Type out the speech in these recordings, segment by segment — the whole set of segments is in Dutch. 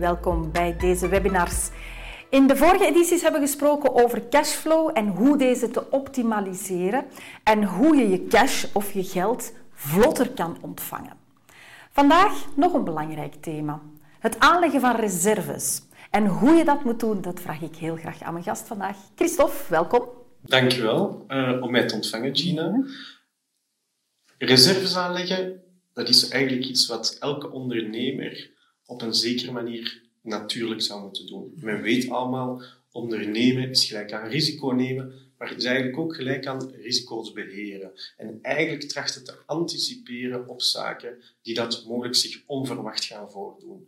welkom bij deze webinars. In de vorige edities hebben we gesproken over cashflow en hoe deze te optimaliseren en hoe je je cash of je geld vlotter kan ontvangen. Vandaag nog een belangrijk thema: het aanleggen van reserves. En hoe je dat moet doen, dat vraag ik heel graag aan mijn gast vandaag. Christophe, welkom. Dankjewel uh, om mij te ontvangen, Gina. Reserves aanleggen, dat is eigenlijk iets wat elke ondernemer op een zekere manier natuurlijk zou moeten doen. Men weet allemaal, ondernemen is gelijk aan risico nemen, maar het is eigenlijk ook gelijk aan risico's beheren. En eigenlijk trachten te anticiperen op zaken die dat mogelijk zich onverwacht gaan voordoen.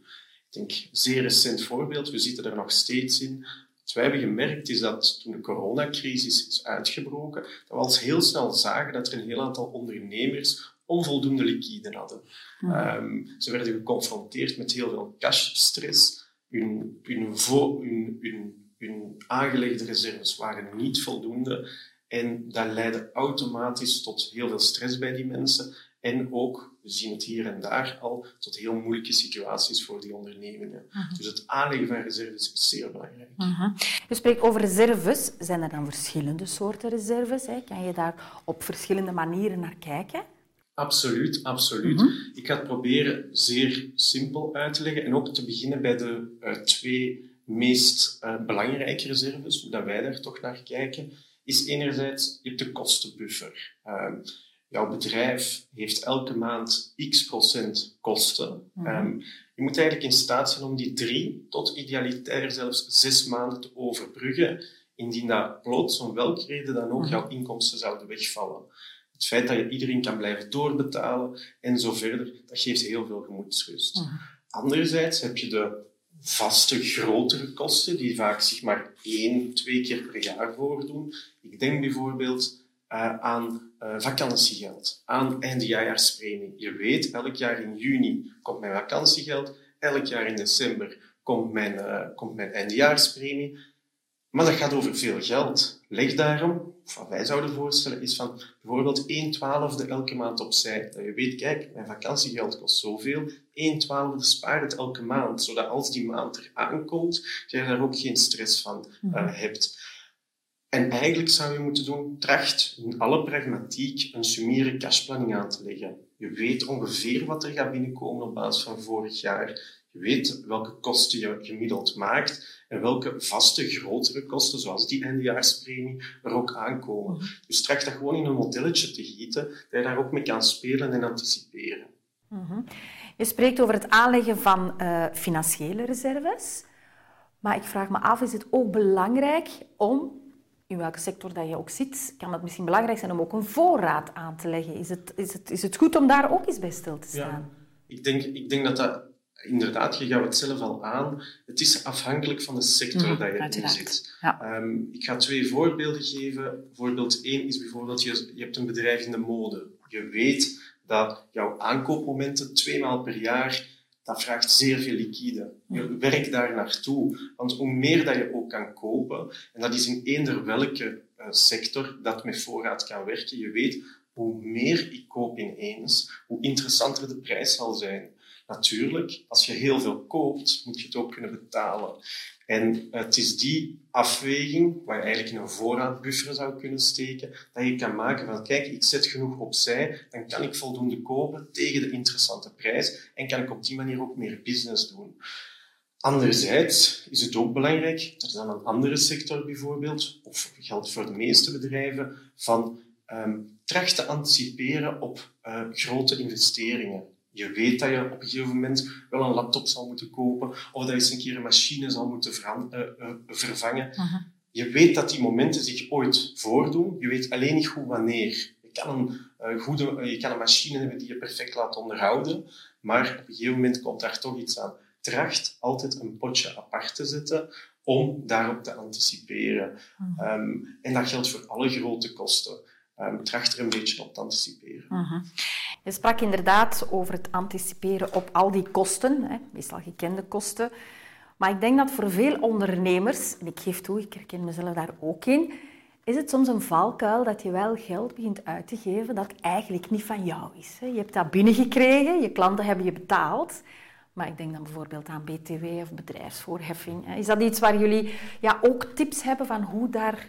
Ik denk, zeer recent voorbeeld, we zitten er nog steeds in. Wat wij hebben gemerkt is dat toen de coronacrisis is uitgebroken, dat we al heel snel zagen dat er een heel aantal ondernemers onvoldoende liquide hadden. Mhm. Ehm, ze werden geconfronteerd met heel veel cashstress. Hun, hun, hun, hun, hun aangelegde reserves waren niet voldoende. En dat leidde automatisch tot heel veel stress bij die mensen. En ook, we zien het hier en daar al, tot heel moeilijke situaties voor die ondernemingen. Mhm. Dus het aanleggen van reserves is zeer belangrijk. Uh Je spreekt over reserves. Zijn er dan verschillende soorten reserves? Hè? Kan je daar op verschillende manieren naar kijken? Absoluut, absoluut. Mhm. Ik ga het proberen zeer simpel uit te leggen en ook te beginnen bij de uh, twee meest uh, belangrijke reserves, dat wij daar toch naar kijken, is enerzijds je hebt de kostenbuffer. Uh, jouw bedrijf heeft elke maand x procent kosten. Mhm. Ehm, je moet eigenlijk in staat zijn om die drie tot idealitair zelfs zes maanden te overbruggen, indien dat plots, om welke reden dan ook, mhm. jouw inkomsten zouden wegvallen. Het feit dat je iedereen kan blijven doorbetalen en zo verder, dat geeft heel veel gemoedsrust. Anderzijds heb je de vaste, grotere kosten, die vaak zich maar één, twee keer per jaar voordoen. Ik denk bijvoorbeeld uh, aan uh, vakantiegeld, aan eindejaarspremie. Je weet, elk jaar in juni komt mijn vakantiegeld, elk jaar in december komt mijn, uh, komt mijn eindejaarspremie. Maar dat gaat over veel geld. Leg daarom, wat wij zouden voorstellen, is van bijvoorbeeld 1 twaalfde elke maand opzij. Dat je weet, kijk, mijn vakantiegeld kost zoveel. 1 twaalfde spaar het elke maand, zodat als die maand er aankomt, je daar ook geen stress van uh, hebt. En eigenlijk zou je moeten doen, tracht in alle pragmatiek een summiere cashplanning aan te leggen. Je weet ongeveer wat er gaat binnenkomen op basis van vorig jaar. Je weet welke kosten je gemiddeld maakt en welke vaste, grotere kosten, zoals die eindejaarspremie, er ook aankomen. Mhm. Dus tracht dat gewoon in een modelletje te gieten, dat je daar ook mee kan spelen en anticiperen. Mhm. Je spreekt over het aanleggen van uh, financiële reserves. Maar ik vraag me af, is het ook belangrijk om in welke sector dat je ook zit, kan het misschien belangrijk zijn om ook een voorraad aan te leggen. Is het, is het, is het goed om daar ook eens bij stil te staan? Ja, ik, denk, ik denk dat dat inderdaad, je gaat het zelf al aan. Het is afhankelijk van de sector mm, dat je in zit. Ehm, ik ga twee voorbeelden geven. Voorbeeld 1 is bijvoorbeeld, je, je hebt een bedrijf in de mode. Je weet dat jouw aankoopmomenten twee maal per jaar dat vraagt zeer veel liquide. Je werkt daar naartoe. Want hoe meer dat je ook kan kopen, en dat is in eender welke uh, sector dat met voorraad kan werken, je weet, hoe meer ik koop ineens, hoe interessanter de prijs zal zijn. Natuurlijk, als je heel veel koopt, moet je het ook kunnen betalen. En het is die afweging, waar je eigenlijk in een voorraadbuffer zou kunnen steken, dat je kan maken van, kijk, ik zet genoeg opzij, dan kan ik voldoende kopen tegen de interessante prijs en kan ik op die manier ook meer business doen. Anderzijds is het ook belangrijk, dat is dan een andere sector bijvoorbeeld, of geldt voor de meeste bedrijven, van um, tracht te anticiperen op uh, grote investeringen. Je weet dat je op een gegeven moment wel een laptop zal moeten kopen of dat je eens een keer een machine zal moeten uh, uh, vervangen. Je weet dat die momenten zich ooit voordoen. Je weet alleen niet goed wanneer. Je kan een, uh, goede, je kan een machine hebben die je perfect laat onderhouden, maar op een gegeven moment komt daar toch iets aan. Tracht altijd een potje apart te zetten om daarop te anticiperen. Um, en dat geldt voor alle grote kosten. Um, tracht er een beetje op te anticiperen. Uh-huh. Je sprak inderdaad over het anticiperen op al die kosten, hè, meestal gekende kosten. Maar ik denk dat voor veel ondernemers, en ik geef toe, ik herken mezelf daar ook in, is het soms een valkuil dat je wel geld begint uit te geven dat eigenlijk niet van jou is. Je hebt dat binnengekregen, je klanten hebben je betaald, Maar ik denk dan bijvoorbeeld aan BTW of bedrijfsvoorheffing. Is dat iets waar jullie ja, ook tips hebben van hoe daar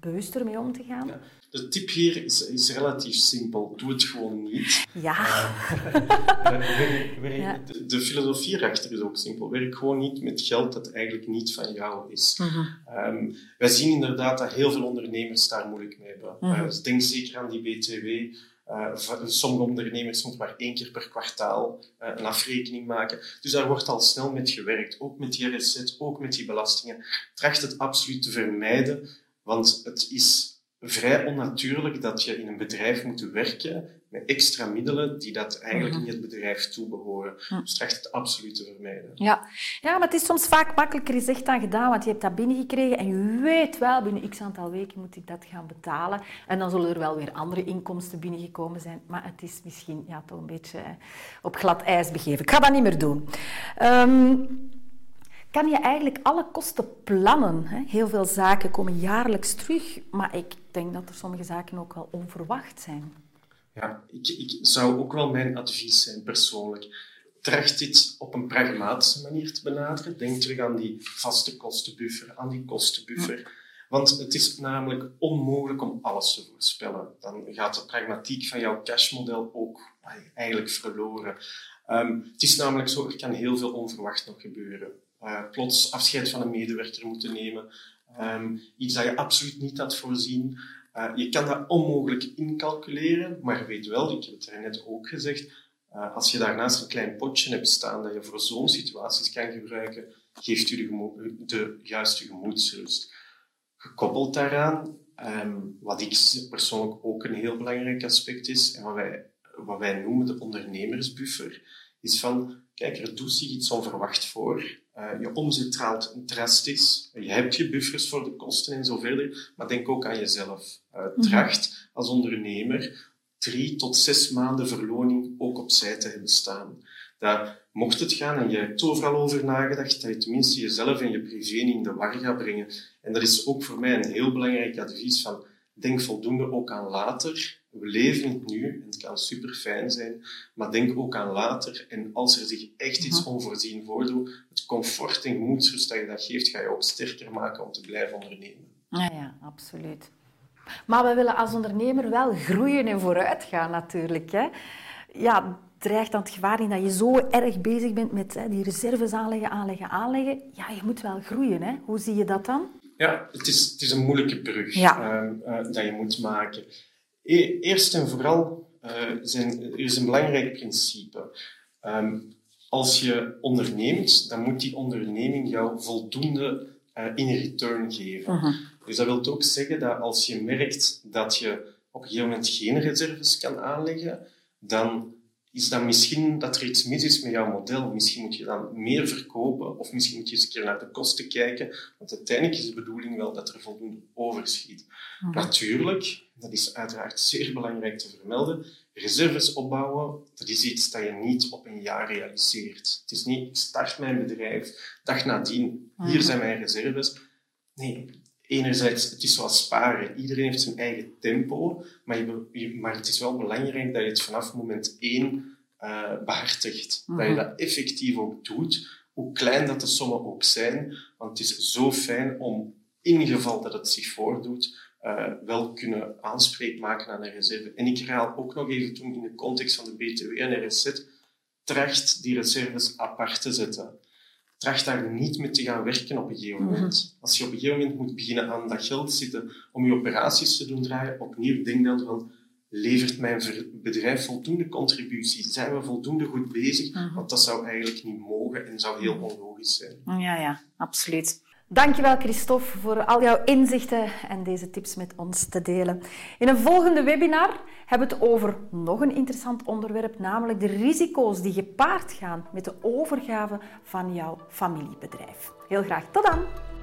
bewuster mee om te gaan? Ja. De tip hier is, is relatief simpel. Doe het gewoon niet. Ja. Uh, de, de, filosofie erachter is ook simpel. Werk gewoon niet met geld dat eigenlijk niet van jou is. Mm wij zien inderdaad dat heel veel ondernemers daar moeilijk mee hebben. Mm -hmm. denk zeker aan die BTW. Uh, sommige ondernemers moeten maar één keer per kwartaal uh, een afrekening maken. Dus daar wordt al snel met gewerkt. Ook met die RSZ, ook met die belastingen. Tracht het absoluut te vermijden, want het is vrij onnatuurlijk dat je in een bedrijf moet werken met extra middelen die dat eigenlijk mhm. niet het bedrijf toebehoren. Mm. Dus tracht het absoluut te vermijden. Ja. ja, maar het is soms vaak makkelijker gezegd dan gedaan, want je hebt dat binnengekregen en je weet wel, binnen x aantal weken moet ik dat gaan betalen. En dan zullen er wel weer andere inkomsten binnengekomen zijn, maar het is misschien ja, toch een beetje op glad ijs begeven. Ik ga dat niet meer doen. Um, kan je eigenlijk alle kosten plannen. Heel veel zaken komen jaarlijks terug, maar ik denk dat er sommige zaken ook wel onverwacht zijn. Ja, ik, ik zou ook wel mijn advies zijn persoonlijk. Tracht dit op een pragmatische manier te benaderen. Denk terug aan die vaste kostenbuffer, aan die kostenbuffer. Want het is namelijk onmogelijk om alles te voorspellen. Dan gaat de pragmatiek van jouw cashmodel ook eigenlijk verloren. Um, het is namelijk zo, er kan heel veel onverwacht nog gebeuren. Uh, plots afscheid van een medewerker moeten nemen. Um, iets dat je absoluut niet had voorzien. Uh, je kan dat onmogelijk incalculeren, maar weet wel, ik heb het net ook gezegd, uh, als je daarnaast een klein potje hebt staan dat je voor zo'n situaties kan gebruiken, geeft u de, de juiste gemoedsrust. Gekoppeld daaraan, um, wat ik persoonlijk ook een heel belangrijk aspect is, en wat wij, wat wij noemen de ondernemersbuffer, is van, kijk, er doet zich iets onverwacht voor. Uh, je omzet draalt drastisch. Je hebt je buffers voor de kosten en zo verder. Maar denk ook aan jezelf. Uh, tracht als ondernemer drie tot zes maanden verloning ook opzij te hebben staan. Dat, mocht het gaan en je hebt overal over nagedacht, dat je tenminste jezelf en je privé in de war gaat brengen. En dat is ook voor mij een heel belangrijk advies van denk voldoende ook aan later. We leven het nu en het kan super fijn zijn, maar denk ook aan later. En als er zich echt iets mhm. onvoorzien voordoet, het comfort en gemoedsrust dat je dat geeft, ga je ook sterker maken om te blijven ondernemen. Ja, ja, absoluut. Maar we willen als ondernemer wel groeien en vooruit gaan natuurlijk. Hè? Ja, dreigt dan het gevaar in dat je zo erg bezig bent met hè, die reserves aanleggen, aanleggen, aanleggen. Ja, je moet wel groeien. Hè? Hoe zie je dat dan? Ja, het is, het is een moeilijke brug uh, uh, dat je moet maken. E eerst en vooral uh, zijn, er is een belangrijk principe. Um, als je onderneemt, dan moet die onderneming jou voldoende in return geven. -huh. Dus dat wil ook zeggen dat als je merkt dat je op een gegeven moment geen reserves kan aanleggen, dan is dan misschien dat er iets mis is met jouw model. Misschien moet je dan meer verkopen, of misschien moet je eens een keer naar de kosten kijken. Want uiteindelijk is de bedoeling wel dat er voldoende overschiet. Mhm. Natuurlijk, dat is uiteraard zeer belangrijk te vermelden, reserves opbouwen, dat is iets dat je niet op een jaar realiseert. Het is niet, ik start mijn bedrijf, dag nadien, hier mhm. zijn mijn reserves. Nee, enerzijds, het is zoals sparen. Iedereen heeft zijn eigen tempo, maar, je, maar het is wel belangrijk dat je het vanaf moment één uh, behartigt. Dat je mhm. dat effectief ook doet, hoe klein dat de sommen ook zijn. Want het is zo fijn om, in geval dat het zich voordoet, uh, wel kunnen aanspreek maken aan een reserve. En ik herhaal ook nog even toen in de context van de BTW en RSZ, tracht die reserves apart te zetten tracht daar niet mee te gaan werken op een gegeven mhm. moment. Als je op een gegeven moment moet beginnen aan dat geld zitten om je operaties te doen draaien, opnieuw denk dan van, levert mijn bedrijf voldoende contributie? Zijn we voldoende goed bezig? Mhm. Want dat zou eigenlijk niet mogen en zou heel onlogisch zijn. Ja, ja, absoluut. Dankjewel Christophe voor al jouw inzichten en deze tips met ons te delen. In een volgende webinar hebben we het over nog een interessant onderwerp, namelijk de risico's die gepaard gaan met de overgave van jouw familiebedrijf. Heel graag tot dan!